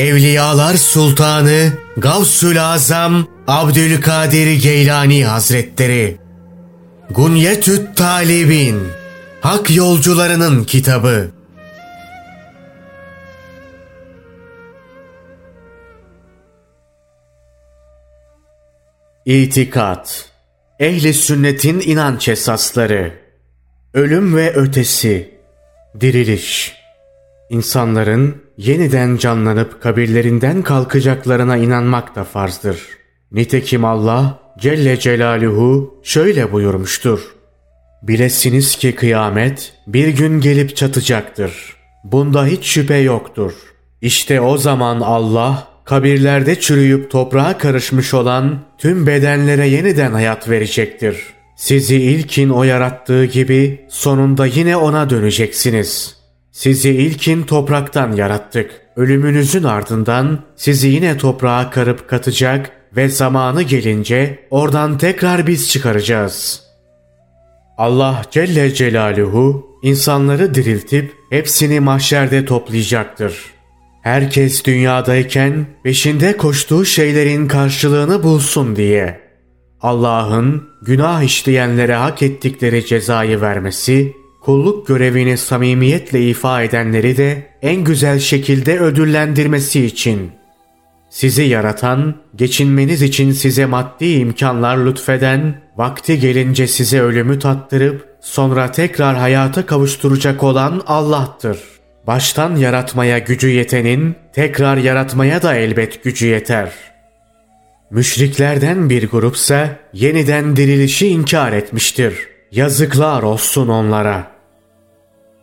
Evliyalar Sultanı Gavsül Azam Abdülkadir Geylani Hazretleri. Gunyetüt Talibin Hak Yolcularının Kitabı. İtikat. Ehli sünnetin inanç esasları. Ölüm ve ötesi. Diriliş İnsanların yeniden canlanıp kabirlerinden kalkacaklarına inanmak da farzdır. Nitekim Allah Celle Celaluhu şöyle buyurmuştur. Bilesiniz ki kıyamet bir gün gelip çatacaktır. Bunda hiç şüphe yoktur. İşte o zaman Allah kabirlerde çürüyüp toprağa karışmış olan tüm bedenlere yeniden hayat verecektir. Sizi ilkin o yarattığı gibi sonunda yine ona döneceksiniz.'' Sizi ilkin topraktan yarattık. Ölümünüzün ardından sizi yine toprağa karıp katacak ve zamanı gelince oradan tekrar biz çıkaracağız. Allah Celle Celaluhu insanları diriltip hepsini mahşerde toplayacaktır. Herkes dünyadayken peşinde koştuğu şeylerin karşılığını bulsun diye. Allah'ın günah işleyenlere hak ettikleri cezayı vermesi kulluk görevini samimiyetle ifa edenleri de en güzel şekilde ödüllendirmesi için. Sizi yaratan, geçinmeniz için size maddi imkanlar lütfeden, vakti gelince size ölümü tattırıp sonra tekrar hayata kavuşturacak olan Allah'tır. Baştan yaratmaya gücü yetenin, tekrar yaratmaya da elbet gücü yeter. Müşriklerden bir grupsa yeniden dirilişi inkar etmiştir.'' Yazıklar olsun onlara.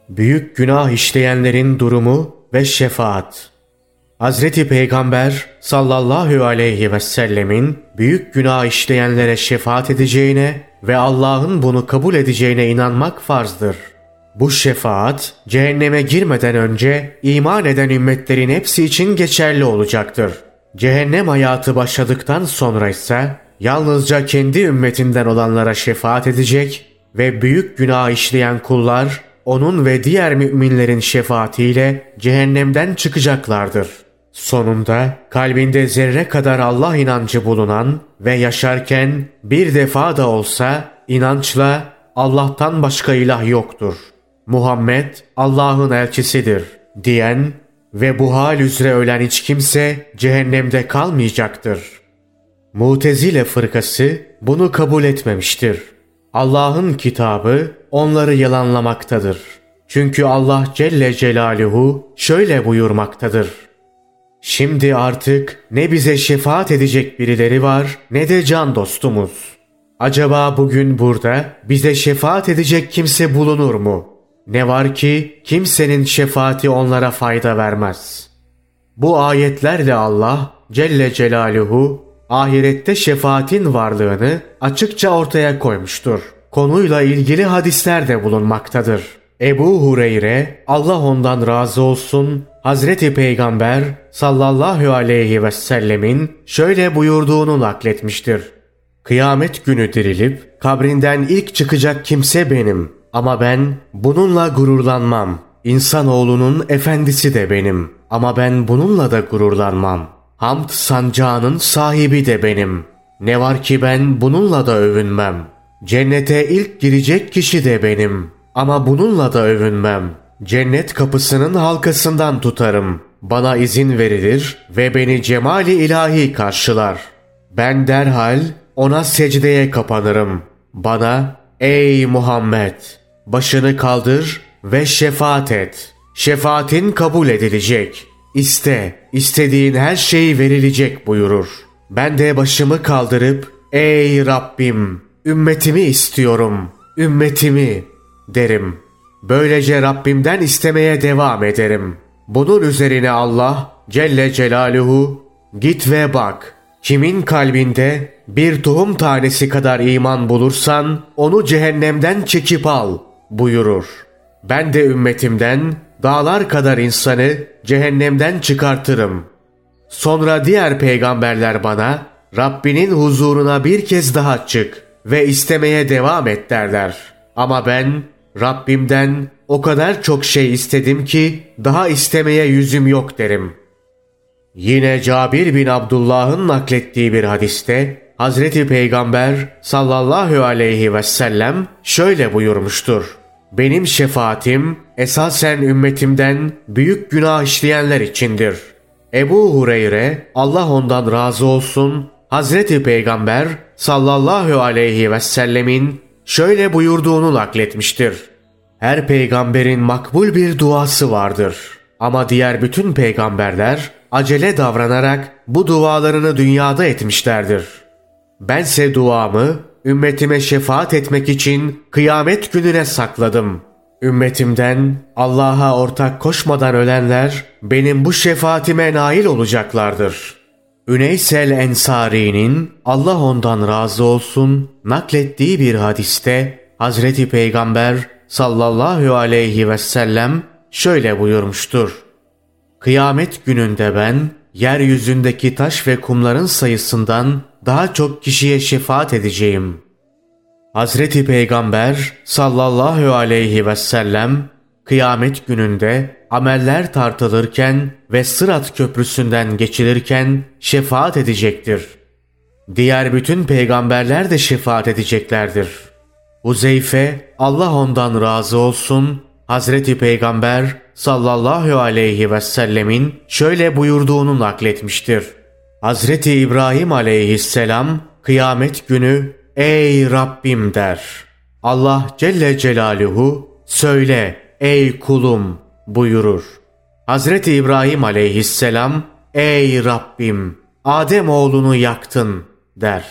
Büyük günah işleyenlerin durumu ve şefaat. Hazreti Peygamber sallallahu aleyhi ve sellemin büyük günah işleyenlere şefaat edeceğine ve Allah'ın bunu kabul edeceğine inanmak farzdır. Bu şefaat cehenneme girmeden önce iman eden ümmetlerin hepsi için geçerli olacaktır. Cehennem hayatı başladıktan sonra ise yalnızca kendi ümmetinden olanlara şefaat edecek ve büyük günah işleyen kullar onun ve diğer müminlerin şefaatiyle cehennemden çıkacaklardır. Sonunda kalbinde zerre kadar Allah inancı bulunan ve yaşarken bir defa da olsa inançla Allah'tan başka ilah yoktur. Muhammed Allah'ın elçisidir diyen ve bu hal üzere ölen hiç kimse cehennemde kalmayacaktır. Mutezile fırkası bunu kabul etmemiştir. Allah'ın kitabı onları yalanlamaktadır. Çünkü Allah Celle Celaluhu şöyle buyurmaktadır. Şimdi artık ne bize şefaat edecek birileri var ne de can dostumuz. Acaba bugün burada bize şefaat edecek kimse bulunur mu? Ne var ki kimsenin şefaati onlara fayda vermez. Bu ayetlerle Allah Celle Celaluhu ahirette şefaatin varlığını açıkça ortaya koymuştur. Konuyla ilgili hadisler de bulunmaktadır. Ebu Hureyre, Allah ondan razı olsun, Hazreti Peygamber sallallahu aleyhi ve sellemin şöyle buyurduğunu nakletmiştir. Kıyamet günü dirilip kabrinden ilk çıkacak kimse benim ama ben bununla gururlanmam. İnsanoğlunun efendisi de benim ama ben bununla da gururlanmam.'' Hamd sancağının sahibi de benim. Ne var ki ben bununla da övünmem. Cennete ilk girecek kişi de benim. Ama bununla da övünmem. Cennet kapısının halkasından tutarım. Bana izin verilir ve beni cemali ilahi karşılar. Ben derhal ona secdeye kapanırım. Bana ey Muhammed başını kaldır ve şefaat et. Şefaatin kabul edilecek.'' İste, istediğin her şey verilecek buyurur. Ben de başımı kaldırıp, ey Rabbim, ümmetimi istiyorum, ümmetimi derim. Böylece Rabbimden istemeye devam ederim. Bunun üzerine Allah Celle Celaluhu, git ve bak, kimin kalbinde bir tohum tanesi kadar iman bulursan, onu cehennemden çekip al buyurur. Ben de ümmetimden dağlar kadar insanı cehennemden çıkartırım. Sonra diğer peygamberler bana Rabbinin huzuruna bir kez daha çık ve istemeye devam et derler. Ama ben Rabbimden o kadar çok şey istedim ki daha istemeye yüzüm yok derim. Yine Cabir bin Abdullah'ın naklettiği bir hadiste Hazreti Peygamber sallallahu aleyhi ve sellem şöyle buyurmuştur. Benim şefaatim esasen ümmetimden büyük günah işleyenler içindir. Ebu Hureyre Allah ondan razı olsun Hazreti Peygamber sallallahu aleyhi ve sellemin şöyle buyurduğunu nakletmiştir. Her peygamberin makbul bir duası vardır. Ama diğer bütün peygamberler acele davranarak bu dualarını dünyada etmişlerdir. Bense duamı ümmetime şefaat etmek için kıyamet gününe sakladım. Ümmetimden Allah'a ortak koşmadan ölenler benim bu şefaatime nail olacaklardır. Üneysel Ensari'nin Allah ondan razı olsun naklettiği bir hadiste Hazreti Peygamber sallallahu aleyhi ve sellem şöyle buyurmuştur. Kıyamet gününde ben yeryüzündeki taş ve kumların sayısından daha çok kişiye şefaat edeceğim. Hazreti Peygamber sallallahu aleyhi ve sellem kıyamet gününde ameller tartılırken ve Sırat köprüsünden geçilirken şefaat edecektir. Diğer bütün peygamberler de şefaat edeceklerdir. Huzeyfe Allah ondan razı olsun Hazreti Peygamber sallallahu aleyhi ve sellemin şöyle buyurduğunu nakletmiştir. Hazreti İbrahim aleyhisselam kıyamet günü ey Rabbim der. Allah Celle Celaluhu söyle ey kulum buyurur. Hazreti İbrahim aleyhisselam ey Rabbim Adem oğlunu yaktın der.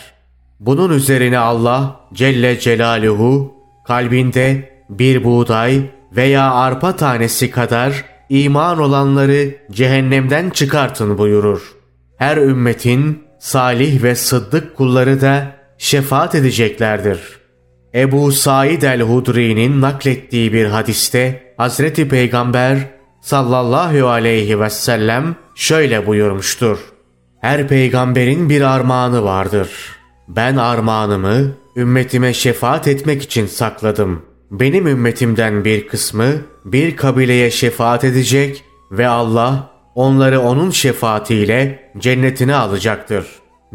Bunun üzerine Allah Celle Celaluhu kalbinde bir buğday veya arpa tanesi kadar iman olanları cehennemden çıkartın buyurur. Her ümmetin salih ve sıddık kulları da şefaat edeceklerdir. Ebu Said el-Hudri'nin naklettiği bir hadiste Hazreti Peygamber sallallahu aleyhi ve sellem şöyle buyurmuştur. Her peygamberin bir armağanı vardır. Ben armağanımı ümmetime şefaat etmek için sakladım. Benim ümmetimden bir kısmı bir kabileye şefaat edecek ve Allah onları onun şefaatiyle cennetine alacaktır.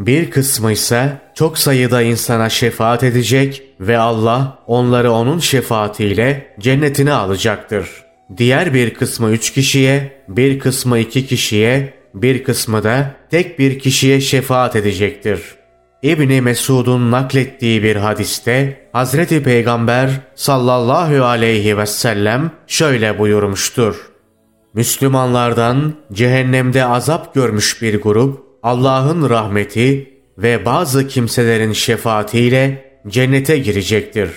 Bir kısmı ise çok sayıda insana şefaat edecek ve Allah onları onun şefaatiyle cennetine alacaktır. Diğer bir kısmı üç kişiye, bir kısmı iki kişiye, bir kısmı da tek bir kişiye şefaat edecektir.'' İbni Mesud'un naklettiği bir hadiste Hazreti Peygamber sallallahu aleyhi ve sellem şöyle buyurmuştur. Müslümanlardan cehennemde azap görmüş bir grup Allah'ın rahmeti ve bazı kimselerin şefaatiyle cennete girecektir.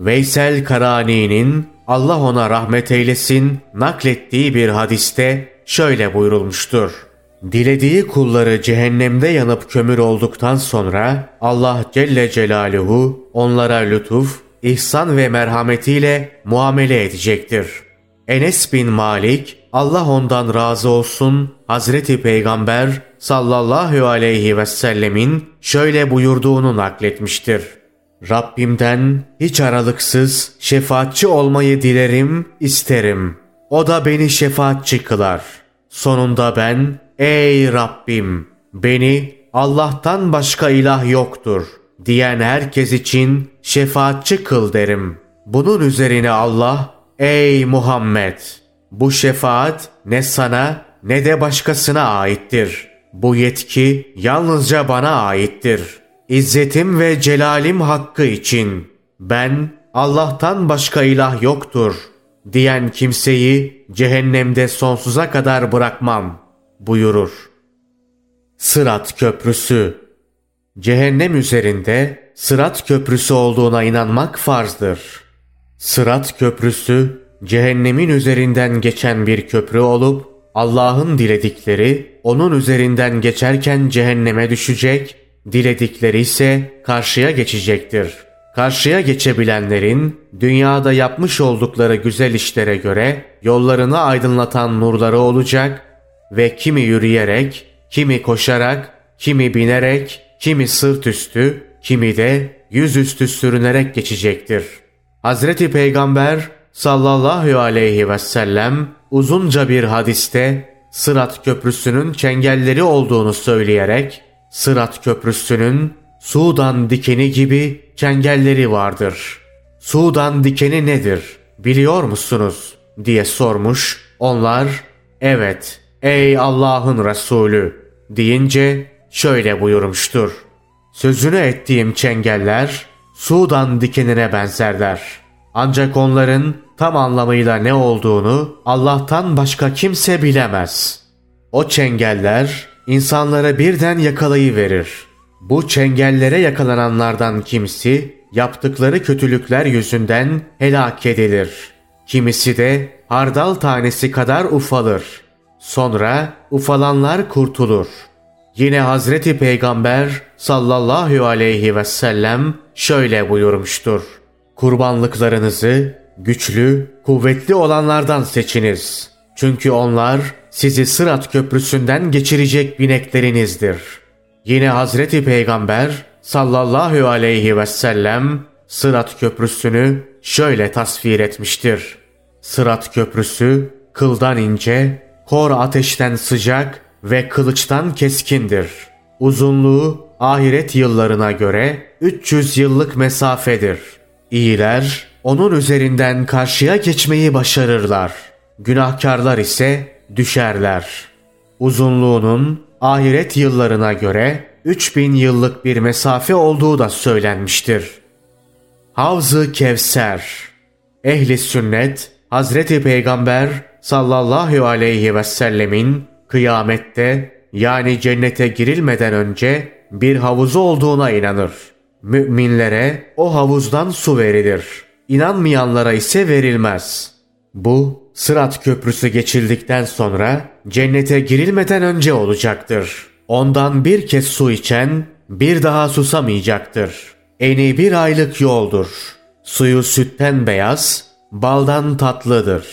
Veysel Karani'nin Allah ona rahmet eylesin naklettiği bir hadiste şöyle buyurulmuştur. Dilediği kulları cehennemde yanıp kömür olduktan sonra Allah Celle Celaluhu onlara lütuf, ihsan ve merhametiyle muamele edecektir. Enes bin Malik, Allah ondan razı olsun, Hazreti Peygamber sallallahu aleyhi ve sellemin şöyle buyurduğunu nakletmiştir. Rabbimden hiç aralıksız şefaatçi olmayı dilerim, isterim. O da beni şefaatçi kılar. Sonunda ben Ey Rabbim! Beni Allah'tan başka ilah yoktur diyen herkes için şefaatçi kıl derim. Bunun üzerine Allah, ey Muhammed! Bu şefaat ne sana ne de başkasına aittir. Bu yetki yalnızca bana aittir. İzzetim ve celalim hakkı için ben Allah'tan başka ilah yoktur diyen kimseyi cehennemde sonsuza kadar bırakmam.'' buyurur. Sırat Köprüsü Cehennem üzerinde Sırat Köprüsü olduğuna inanmak farzdır. Sırat Köprüsü cehennemin üzerinden geçen bir köprü olup Allah'ın diledikleri onun üzerinden geçerken cehenneme düşecek, diledikleri ise karşıya geçecektir. Karşıya geçebilenlerin dünyada yapmış oldukları güzel işlere göre yollarını aydınlatan nurları olacak ve kimi yürüyerek, kimi koşarak, kimi binerek, kimi sırt üstü, kimi de yüzüstü sürünerek geçecektir. Hazreti Peygamber sallallahu aleyhi ve sellem uzunca bir hadiste Sırat Köprüsü'nün çengelleri olduğunu söyleyerek Sırat Köprüsü'nün Sudan dikeni gibi çengelleri vardır. Sudan dikeni nedir biliyor musunuz diye sormuş. Onlar evet ey Allah'ın Resulü deyince şöyle buyurmuştur. Sözünü ettiğim çengeller Sudan dikenine benzerler. Ancak onların tam anlamıyla ne olduğunu Allah'tan başka kimse bilemez. O çengeller insanları birden yakalayıverir. Bu çengellere yakalananlardan kimisi yaptıkları kötülükler yüzünden helak edilir. Kimisi de hardal tanesi kadar ufalır. Sonra ufalanlar kurtulur. Yine Hazreti Peygamber sallallahu aleyhi ve sellem şöyle buyurmuştur. Kurbanlıklarınızı güçlü, kuvvetli olanlardan seçiniz. Çünkü onlar sizi Sırat Köprüsü'nden geçirecek bineklerinizdir. Yine Hazreti Peygamber sallallahu aleyhi ve sellem Sırat Köprüsü'nü şöyle tasvir etmiştir. Sırat Köprüsü kıldan ince, kor ateşten sıcak ve kılıçtan keskindir. Uzunluğu ahiret yıllarına göre 300 yıllık mesafedir. İyiler onun üzerinden karşıya geçmeyi başarırlar. Günahkarlar ise düşerler. Uzunluğunun ahiret yıllarına göre 3000 yıllık bir mesafe olduğu da söylenmiştir. Havz-ı Kevser Ehli sünnet Hazreti Peygamber sallallahu aleyhi ve sellemin kıyamette yani cennete girilmeden önce bir havuzu olduğuna inanır. Müminlere o havuzdan su verilir. İnanmayanlara ise verilmez. Bu Sırat Köprüsü geçildikten sonra cennete girilmeden önce olacaktır. Ondan bir kez su içen bir daha susamayacaktır. Eni bir aylık yoldur. Suyu sütten beyaz, baldan tatlıdır.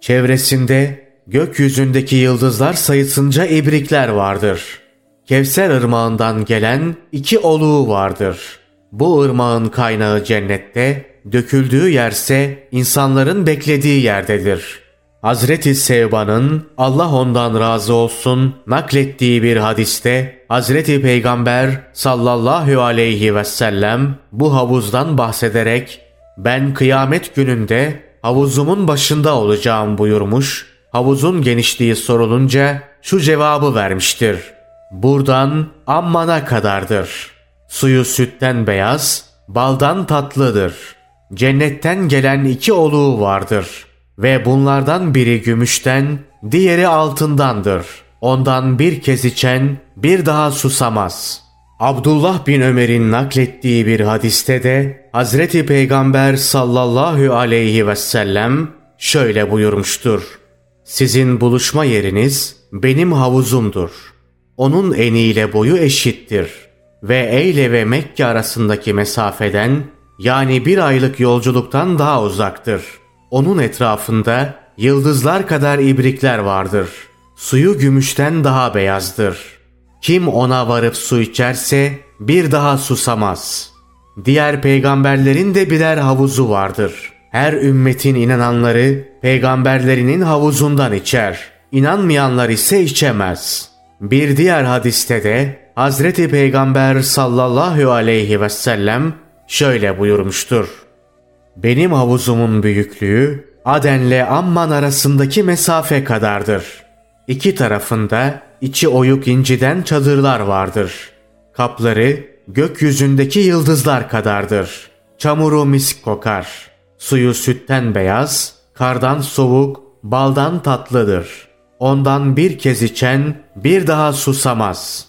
Çevresinde gökyüzündeki yıldızlar sayısınca ibrikler vardır. Kevser ırmağından gelen iki oluğu vardır. Bu ırmağın kaynağı cennette, döküldüğü yerse insanların beklediği yerdedir. Hazreti Sevban'ın Allah ondan razı olsun naklettiği bir hadiste Hazreti Peygamber sallallahu aleyhi ve sellem bu havuzdan bahsederek ben kıyamet gününde havuzumun başında olacağım buyurmuş. Havuzun genişliği sorulunca şu cevabı vermiştir. Buradan Amman'a kadardır. Suyu sütten beyaz, baldan tatlıdır. Cennetten gelen iki oluğu vardır. Ve bunlardan biri gümüşten, diğeri altındandır. Ondan bir kez içen bir daha susamaz. Abdullah bin Ömer'in naklettiği bir hadiste de Hazreti Peygamber sallallahu aleyhi ve sellem şöyle buyurmuştur. Sizin buluşma yeriniz benim havuzumdur. Onun eniyle boyu eşittir ve Eyle ve Mekke arasındaki mesafeden yani bir aylık yolculuktan daha uzaktır. Onun etrafında yıldızlar kadar ibrikler vardır. Suyu gümüşten daha beyazdır. Kim ona varıp su içerse bir daha susamaz. Diğer peygamberlerin de birer havuzu vardır. Her ümmetin inananları peygamberlerinin havuzundan içer. İnanmayanlar ise içemez. Bir diğer hadiste de Hazreti Peygamber sallallahu aleyhi ve sellem şöyle buyurmuştur. Benim havuzumun büyüklüğü Aden'le Amman arasındaki mesafe kadardır. İki tarafında içi oyuk inciden çadırlar vardır. Kapları gökyüzündeki yıldızlar kadardır. Çamuru misk kokar. Suyu sütten beyaz, kardan soğuk, baldan tatlıdır. Ondan bir kez içen bir daha susamaz.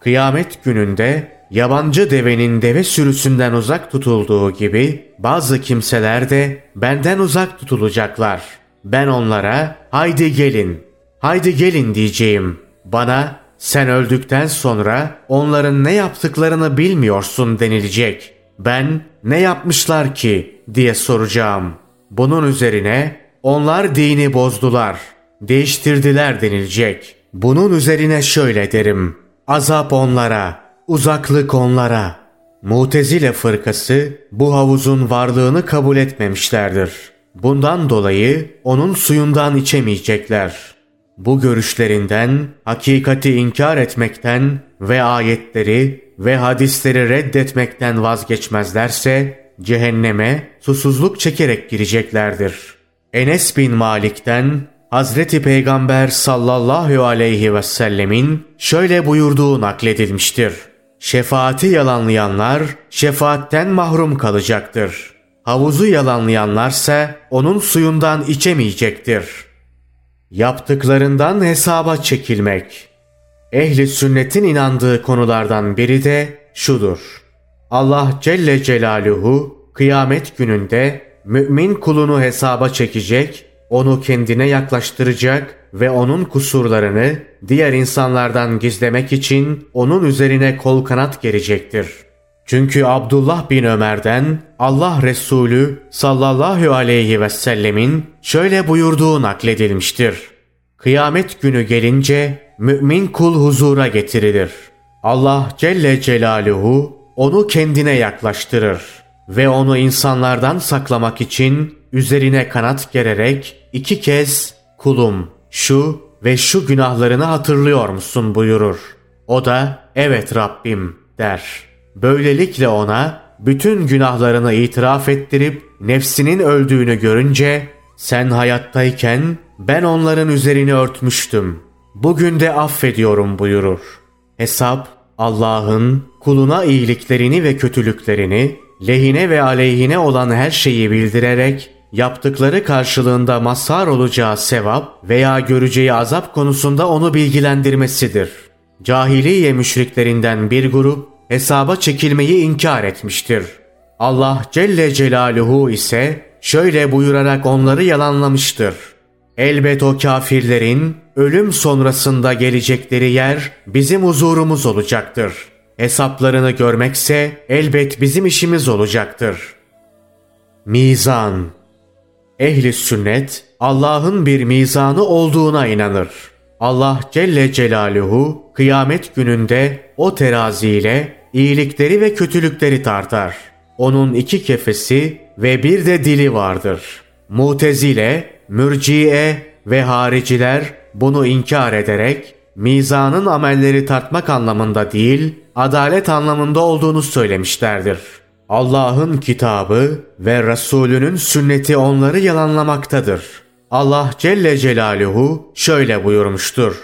Kıyamet gününde yabancı devenin deve sürüsünden uzak tutulduğu gibi bazı kimseler de benden uzak tutulacaklar. Ben onlara haydi gelin, haydi gelin diyeceğim. Bana sen öldükten sonra onların ne yaptıklarını bilmiyorsun denilecek. Ben ne yapmışlar ki diye soracağım. Bunun üzerine onlar dini bozdular, değiştirdiler denilecek. Bunun üzerine şöyle derim. Azap onlara, uzaklık onlara. Mutezile fırkası bu havuzun varlığını kabul etmemişlerdir. Bundan dolayı onun suyundan içemeyecekler. Bu görüşlerinden, hakikati inkar etmekten ve ayetleri ve hadisleri reddetmekten vazgeçmezlerse cehenneme susuzluk çekerek gireceklerdir. Enes bin Malik'ten Hazreti Peygamber sallallahu aleyhi ve sellemin şöyle buyurduğu nakledilmiştir. Şefaati yalanlayanlar şefaatten mahrum kalacaktır. Havuzu yalanlayanlarsa onun suyundan içemeyecektir. Yaptıklarından hesaba çekilmek. Ehli sünnetin inandığı konulardan biri de şudur. Allah Celle Celaluhu kıyamet gününde mümin kulunu hesaba çekecek, onu kendine yaklaştıracak ve onun kusurlarını diğer insanlardan gizlemek için onun üzerine kol kanat gerecektir. Çünkü Abdullah bin Ömer'den Allah Resulü sallallahu aleyhi ve sellemin şöyle buyurduğu nakledilmiştir. Kıyamet günü gelince mümin kul huzura getirilir. Allah Celle Celaluhu onu kendine yaklaştırır ve onu insanlardan saklamak için üzerine kanat gererek iki kez kulum şu ve şu günahlarını hatırlıyor musun buyurur. O da evet Rabbim der. Böylelikle ona bütün günahlarını itiraf ettirip nefsinin öldüğünü görünce sen hayattayken ben onların üzerini örtmüştüm. Bugün de affediyorum buyurur. Hesap Allah'ın kuluna iyiliklerini ve kötülüklerini, lehine ve aleyhine olan her şeyi bildirerek yaptıkları karşılığında mazhar olacağı sevap veya göreceği azap konusunda onu bilgilendirmesidir. Cahiliye müşriklerinden bir grup hesaba çekilmeyi inkar etmiştir. Allah Celle Celaluhu ise şöyle buyurarak onları yalanlamıştır. Elbet o kafirlerin ölüm sonrasında gelecekleri yer bizim huzurumuz olacaktır. Hesaplarını görmekse elbet bizim işimiz olacaktır. Mizan Ehli sünnet Allah'ın bir mizanı olduğuna inanır. Allah Celle Celaluhu kıyamet gününde o teraziyle iyilikleri ve kötülükleri tartar. Onun iki kefesi ve bir de dili vardır. Mutezile, mürciye ve hariciler bunu inkar ederek mizanın amelleri tartmak anlamında değil, adalet anlamında olduğunu söylemişlerdir. Allah'ın kitabı ve Resulünün sünneti onları yalanlamaktadır. Allah Celle Celaluhu şöyle buyurmuştur.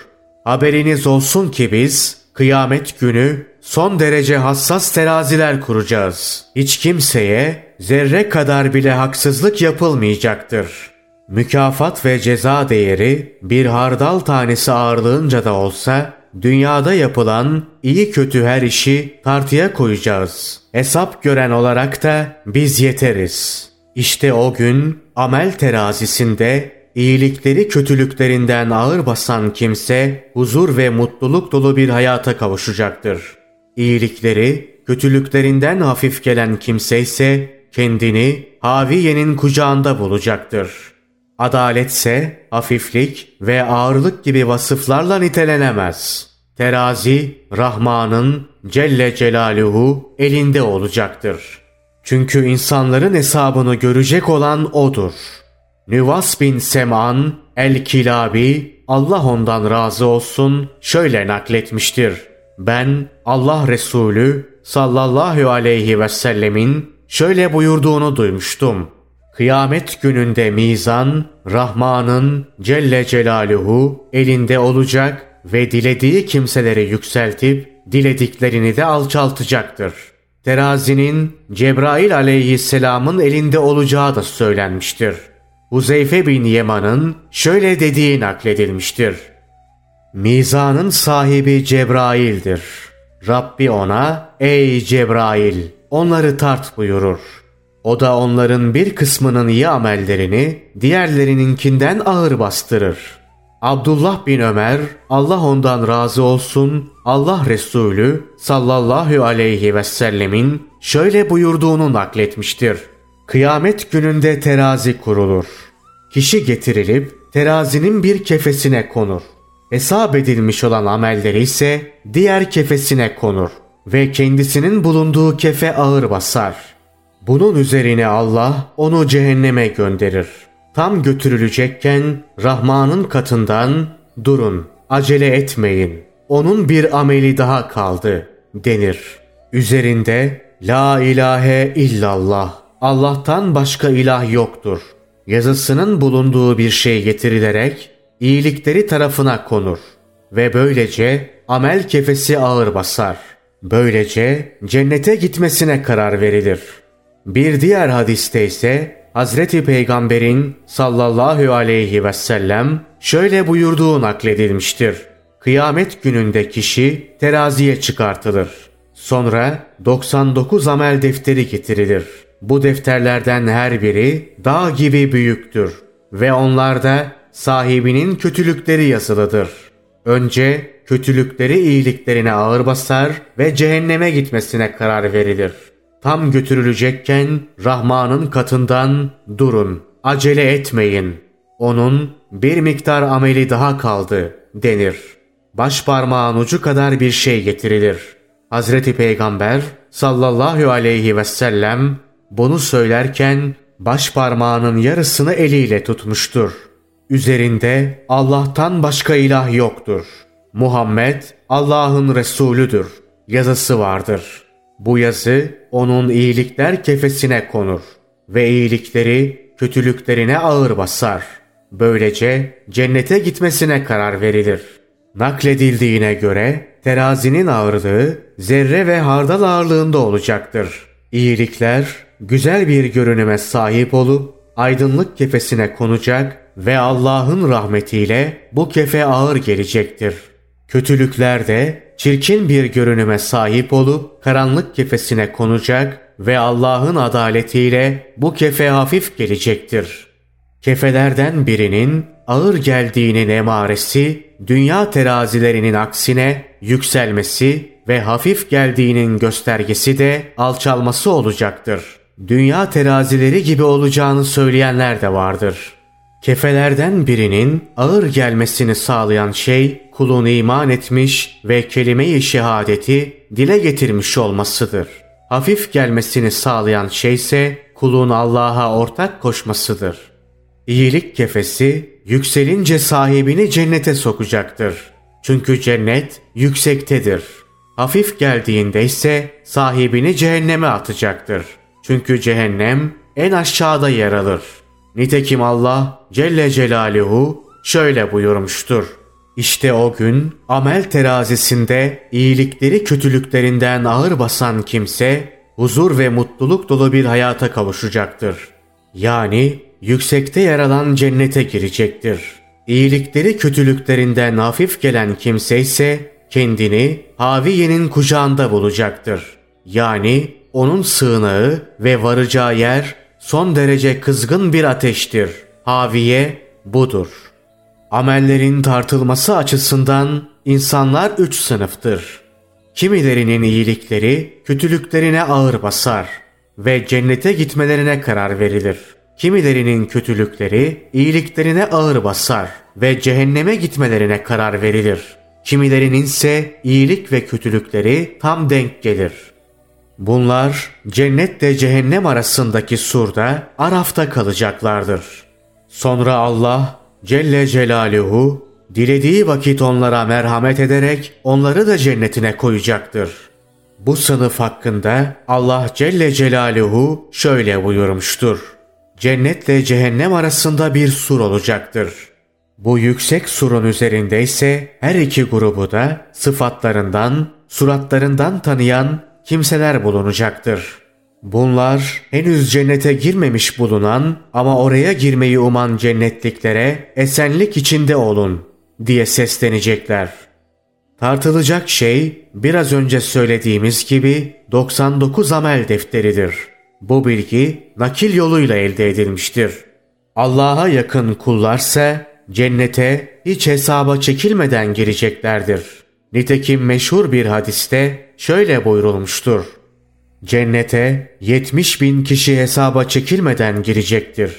Haberiniz olsun ki biz kıyamet günü son derece hassas teraziler kuracağız. Hiç kimseye zerre kadar bile haksızlık yapılmayacaktır. Mükafat ve ceza değeri bir hardal tanesi ağırlığınca da olsa dünyada yapılan iyi kötü her işi tartıya koyacağız. Hesap gören olarak da biz yeteriz. İşte o gün amel terazisinde iyilikleri kötülüklerinden ağır basan kimse huzur ve mutluluk dolu bir hayata kavuşacaktır. İyilikleri kötülüklerinden hafif gelen kimse ise kendini Haviye'nin kucağında bulacaktır. Adaletse hafiflik ve ağırlık gibi vasıflarla nitelenemez. Terazi Rahman'ın Celle Celaluhu elinde olacaktır. Çünkü insanların hesabını görecek olan O'dur. Nüvas bin Sem'an el-Kilabi Allah ondan razı olsun şöyle nakletmiştir. Ben Allah Resulü sallallahu aleyhi ve sellemin şöyle buyurduğunu duymuştum. Kıyamet gününde mizan Rahman'ın Celle Celaluhu elinde olacak ve dilediği kimseleri yükseltip dilediklerini de alçaltacaktır. Terazinin Cebrail aleyhisselamın elinde olacağı da söylenmiştir. Huzeyfe bin Yeman'ın şöyle dediği nakledilmiştir. Mizanın sahibi Cebrail'dir. Rabbi ona ey Cebrail onları tart buyurur. O da onların bir kısmının iyi amellerini diğerlerininkinden ağır bastırır. Abdullah bin Ömer Allah ondan razı olsun Allah Resulü sallallahu aleyhi ve sellemin şöyle buyurduğunu nakletmiştir. Kıyamet gününde terazi kurulur. Kişi getirilip terazinin bir kefesine konur. Hesap edilmiş olan amelleri ise diğer kefesine konur ve kendisinin bulunduğu kefe ağır basar. Bunun üzerine Allah onu cehenneme gönderir. Tam götürülecekken Rahman'ın katından durun, acele etmeyin. Onun bir ameli daha kaldı denir. Üzerinde La ilahe illallah, Allah'tan başka ilah yoktur. Yazısının bulunduğu bir şey getirilerek iyilikleri tarafına konur ve böylece amel kefesi ağır basar. Böylece cennete gitmesine karar verilir. Bir diğer hadiste ise Hazreti Peygamber'in sallallahu aleyhi ve sellem şöyle buyurduğu nakledilmiştir. Kıyamet gününde kişi teraziye çıkartılır. Sonra 99 amel defteri getirilir. Bu defterlerden her biri dağ gibi büyüktür ve onlarda sahibinin kötülükleri yazılıdır. Önce kötülükleri iyiliklerine ağır basar ve cehenneme gitmesine karar verilir. Tam götürülecekken Rahman'ın katından durun, acele etmeyin. Onun bir miktar ameli daha kaldı denir. Baş parmağın ucu kadar bir şey getirilir. Hazreti Peygamber sallallahu aleyhi ve sellem bunu söylerken baş parmağının yarısını eliyle tutmuştur. Üzerinde Allah'tan başka ilah yoktur. Muhammed Allah'ın Resulüdür. Yazısı vardır. Bu yazı onun iyilikler kefesine konur ve iyilikleri kötülüklerine ağır basar. Böylece cennete gitmesine karar verilir. Nakledildiğine göre terazinin ağırlığı zerre ve hardal ağırlığında olacaktır. İyilikler güzel bir görünüme sahip olup aydınlık kefesine konacak ve Allah'ın rahmetiyle bu kefe ağır gelecektir. Kötülükler de çirkin bir görünüme sahip olup karanlık kefesine konacak ve Allah'ın adaletiyle bu kefe hafif gelecektir. Kefelerden birinin ağır geldiğinin emaresi, dünya terazilerinin aksine yükselmesi ve hafif geldiğinin göstergesi de alçalması olacaktır. Dünya terazileri gibi olacağını söyleyenler de vardır.'' Kefelerden birinin ağır gelmesini sağlayan şey kulun iman etmiş ve kelime-i şehadeti dile getirmiş olmasıdır. Hafif gelmesini sağlayan şey ise kulun Allah'a ortak koşmasıdır. İyilik kefesi yükselince sahibini cennete sokacaktır. Çünkü cennet yüksektedir. Hafif geldiğinde ise sahibini cehenneme atacaktır. Çünkü cehennem en aşağıda yer alır.'' Nitekim Allah Celle Celaluhu şöyle buyurmuştur. İşte o gün amel terazisinde iyilikleri kötülüklerinden ağır basan kimse huzur ve mutluluk dolu bir hayata kavuşacaktır. Yani yüksekte yer alan cennete girecektir. İyilikleri kötülüklerinden hafif gelen kimse ise kendini Haviye'nin kucağında bulacaktır. Yani onun sığınağı ve varacağı yer son derece kızgın bir ateştir. Haviye budur. Amellerin tartılması açısından insanlar üç sınıftır. Kimilerinin iyilikleri kötülüklerine ağır basar ve cennete gitmelerine karar verilir. Kimilerinin kötülükleri iyiliklerine ağır basar ve cehenneme gitmelerine karar verilir. Kimilerinin ise iyilik ve kötülükleri tam denk gelir. Bunlar cennetle cehennem arasındaki surda Araf'ta kalacaklardır. Sonra Allah Celle Celaluhu dilediği vakit onlara merhamet ederek onları da cennetine koyacaktır. Bu sınıf hakkında Allah Celle Celaluhu şöyle buyurmuştur. Cennetle cehennem arasında bir sur olacaktır. Bu yüksek surun üzerinde ise her iki grubu da sıfatlarından, suratlarından tanıyan kimseler bulunacaktır. Bunlar henüz cennete girmemiş bulunan ama oraya girmeyi uman cennetliklere esenlik içinde olun diye seslenecekler. Tartılacak şey biraz önce söylediğimiz gibi 99 amel defteridir. Bu bilgi nakil yoluyla elde edilmiştir. Allah'a yakın kullarsa cennete hiç hesaba çekilmeden gireceklerdir. Nitekim meşhur bir hadiste şöyle buyurulmuştur. Cennete 70 bin kişi hesaba çekilmeden girecektir.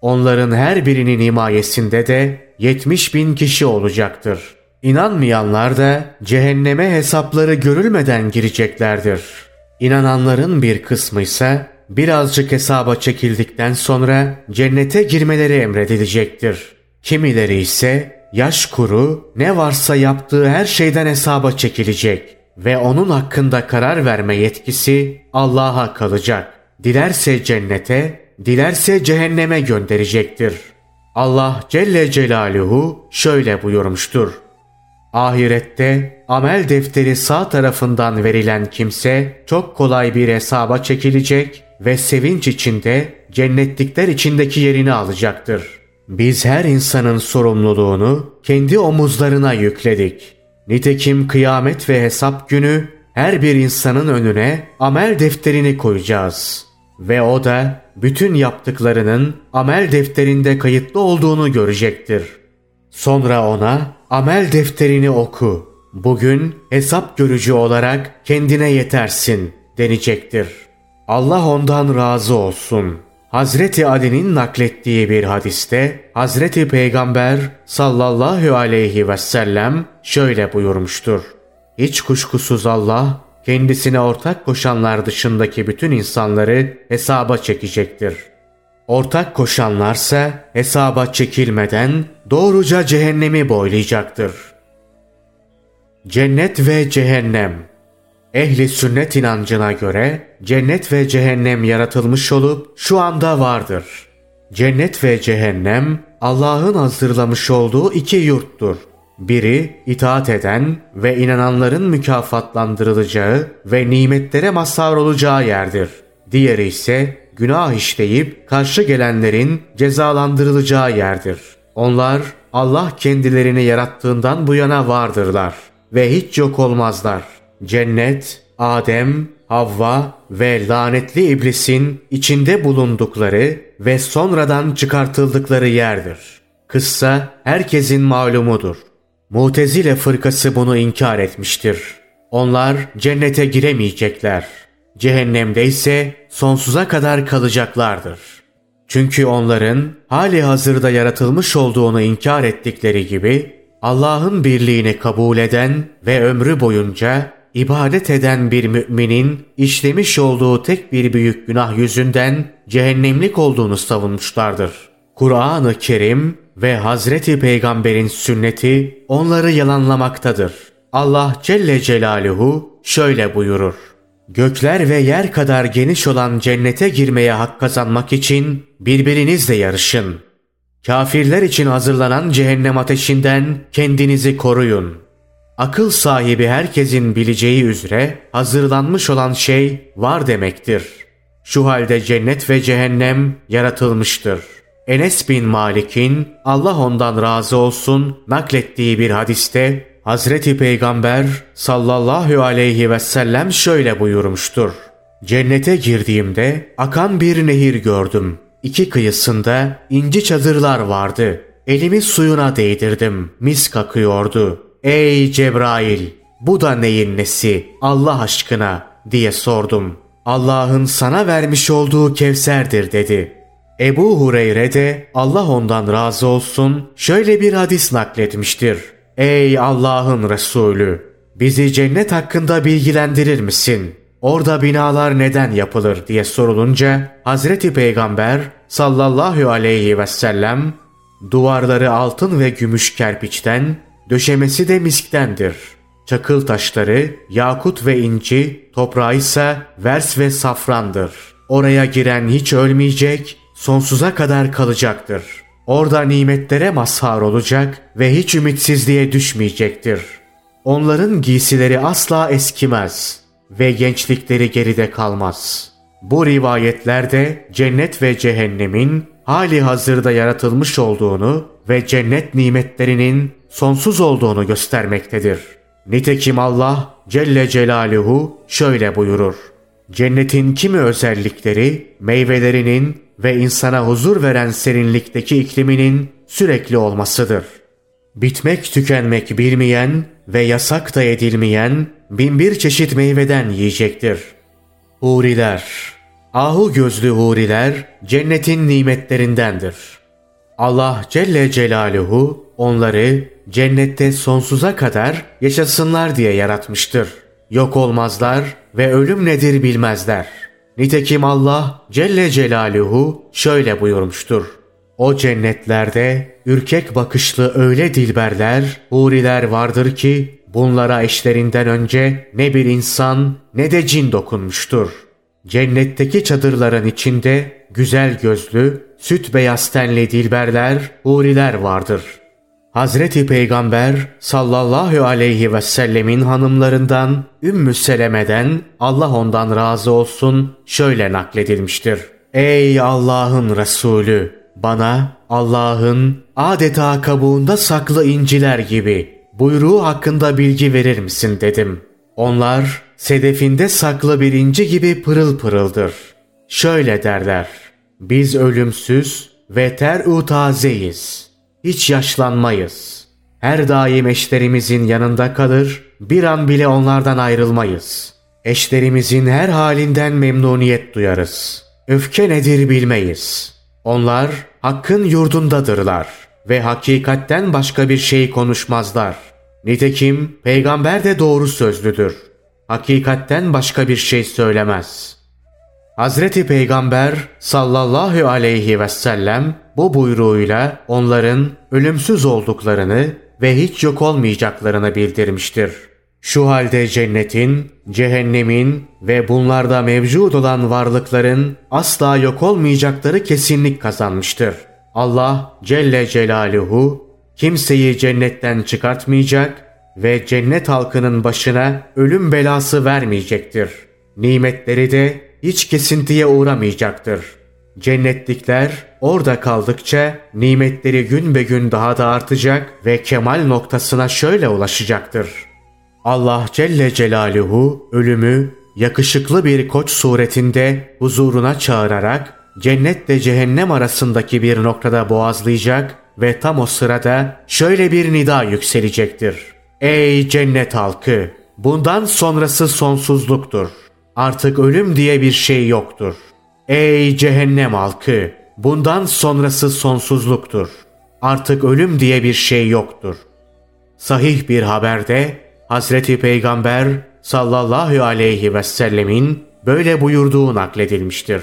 Onların her birinin himayesinde de 70 bin kişi olacaktır. İnanmayanlar da cehenneme hesapları görülmeden gireceklerdir. İnananların bir kısmı ise birazcık hesaba çekildikten sonra cennete girmeleri emredilecektir. Kimileri ise yaş kuru ne varsa yaptığı her şeyden hesaba çekilecek ve onun hakkında karar verme yetkisi Allah'a kalacak. Dilerse cennete, dilerse cehenneme gönderecektir. Allah Celle Celaluhu şöyle buyurmuştur. Ahirette amel defteri sağ tarafından verilen kimse çok kolay bir hesaba çekilecek ve sevinç içinde cennetlikler içindeki yerini alacaktır. Biz her insanın sorumluluğunu kendi omuzlarına yükledik. Nitekim kıyamet ve hesap günü her bir insanın önüne amel defterini koyacağız. Ve o da bütün yaptıklarının amel defterinde kayıtlı olduğunu görecektir. Sonra ona amel defterini oku. Bugün hesap görücü olarak kendine yetersin denecektir. Allah ondan razı olsun. Hazreti Ali'nin naklettiği bir hadiste Hazreti Peygamber sallallahu aleyhi ve sellem şöyle buyurmuştur. Hiç kuşkusuz Allah kendisine ortak koşanlar dışındaki bütün insanları hesaba çekecektir. Ortak koşanlarsa hesaba çekilmeden doğruca cehennemi boylayacaktır. Cennet ve Cehennem Ehli sünnet inancına göre cennet ve cehennem yaratılmış olup şu anda vardır. Cennet ve cehennem Allah'ın hazırlamış olduğu iki yurttur. Biri itaat eden ve inananların mükafatlandırılacağı ve nimetlere mazhar olacağı yerdir. Diğeri ise günah işleyip karşı gelenlerin cezalandırılacağı yerdir. Onlar Allah kendilerini yarattığından bu yana vardırlar ve hiç yok olmazlar. Cennet, Adem, Havva ve lanetli iblisin içinde bulundukları ve sonradan çıkartıldıkları yerdir. Kıssa herkesin malumudur. Mutezile fırkası bunu inkar etmiştir. Onlar cennete giremeyecekler. Cehennemde ise sonsuza kadar kalacaklardır. Çünkü onların hali hazırda yaratılmış olduğunu inkar ettikleri gibi Allah'ın birliğini kabul eden ve ömrü boyunca ibadet eden bir müminin işlemiş olduğu tek bir büyük günah yüzünden cehennemlik olduğunu savunmuşlardır. Kur'an-ı Kerim ve Hazreti Peygamber'in sünneti onları yalanlamaktadır. Allah Celle Celaluhu şöyle buyurur. Gökler ve yer kadar geniş olan cennete girmeye hak kazanmak için birbirinizle yarışın. Kafirler için hazırlanan cehennem ateşinden kendinizi koruyun. Akıl sahibi herkesin bileceği üzere hazırlanmış olan şey var demektir. Şu halde cennet ve cehennem yaratılmıştır. Enes bin Malik'in Allah ondan razı olsun naklettiği bir hadiste Hazreti Peygamber sallallahu aleyhi ve sellem şöyle buyurmuştur. Cennete girdiğimde akan bir nehir gördüm. İki kıyısında inci çadırlar vardı. Elimi suyuna değdirdim. Mis akıyordu. Ey Cebrail! Bu da neyin nesi? Allah aşkına diye sordum. Allah'ın sana vermiş olduğu Kevser'dir dedi. Ebu Hureyre de Allah ondan razı olsun şöyle bir hadis nakletmiştir. Ey Allah'ın Resulü! Bizi cennet hakkında bilgilendirir misin? Orada binalar neden yapılır diye sorulunca Hazreti Peygamber sallallahu aleyhi ve sellem duvarları altın ve gümüş kerpiçten Döşemesi de misktendir. Çakıl taşları, yakut ve inci, toprağı ise vers ve safrandır. Oraya giren hiç ölmeyecek, sonsuza kadar kalacaktır. Orada nimetlere mazhar olacak ve hiç ümitsizliğe düşmeyecektir. Onların giysileri asla eskimez ve gençlikleri geride kalmaz. Bu rivayetlerde cennet ve cehennemin hali hazırda yaratılmış olduğunu ve cennet nimetlerinin sonsuz olduğunu göstermektedir. Nitekim Allah Celle Celaluhu şöyle buyurur. Cennetin kimi özellikleri meyvelerinin ve insana huzur veren serinlikteki ikliminin sürekli olmasıdır. Bitmek tükenmek bilmeyen ve yasak da edilmeyen binbir çeşit meyveden yiyecektir. Huriler Ahu gözlü huriler cennetin nimetlerindendir. Allah Celle Celaluhu onları cennette sonsuza kadar yaşasınlar diye yaratmıştır. Yok olmazlar ve ölüm nedir bilmezler. Nitekim Allah Celle Celaluhu şöyle buyurmuştur. O cennetlerde ürkek bakışlı öyle dilberler, huriler vardır ki bunlara eşlerinden önce ne bir insan ne de cin dokunmuştur. Cennetteki çadırların içinde güzel gözlü, süt beyaz tenli dilberler, huriler vardır. Hazreti Peygamber sallallahu aleyhi ve sellemin hanımlarından Ümmü Seleme'den Allah ondan razı olsun şöyle nakledilmiştir. Ey Allah'ın Resulü! Bana Allah'ın adeta kabuğunda saklı inciler gibi buyruğu hakkında bilgi verir misin dedim. Onlar sedefinde saklı bir inci gibi pırıl pırıldır. Şöyle derler. Biz ölümsüz ve ter-u. Hiç yaşlanmayız. Her daim eşlerimizin yanında kalır, bir an bile onlardan ayrılmayız. Eşlerimizin her halinden memnuniyet duyarız. Öfke nedir bilmeyiz. Onlar hakkın yurdundadırlar ve hakikatten başka bir şey konuşmazlar. Nitekim peygamber de doğru sözlüdür. Hakikatten başka bir şey söylemez. Hazreti Peygamber sallallahu aleyhi ve sellem bu buyruğuyla onların ölümsüz olduklarını ve hiç yok olmayacaklarını bildirmiştir. Şu halde cennetin, cehennemin ve bunlarda mevcut olan varlıkların asla yok olmayacakları kesinlik kazanmıştır. Allah Celle Celaluhu kimseyi cennetten çıkartmayacak ve cennet halkının başına ölüm belası vermeyecektir. Nimetleri de hiç kesintiye uğramayacaktır. Cennetlikler orada kaldıkça nimetleri gün be gün daha da artacak ve kemal noktasına şöyle ulaşacaktır. Allah Celle Celaluhu ölümü yakışıklı bir koç suretinde huzuruna çağırarak cennetle cehennem arasındaki bir noktada boğazlayacak ve tam o sırada şöyle bir nida yükselecektir. Ey cennet halkı! Bundan sonrası sonsuzluktur. Artık ölüm diye bir şey yoktur. Ey cehennem halkı! Bundan sonrası sonsuzluktur. Artık ölüm diye bir şey yoktur. Sahih bir haberde Hazreti Peygamber sallallahu aleyhi ve sellemin böyle buyurduğu nakledilmiştir.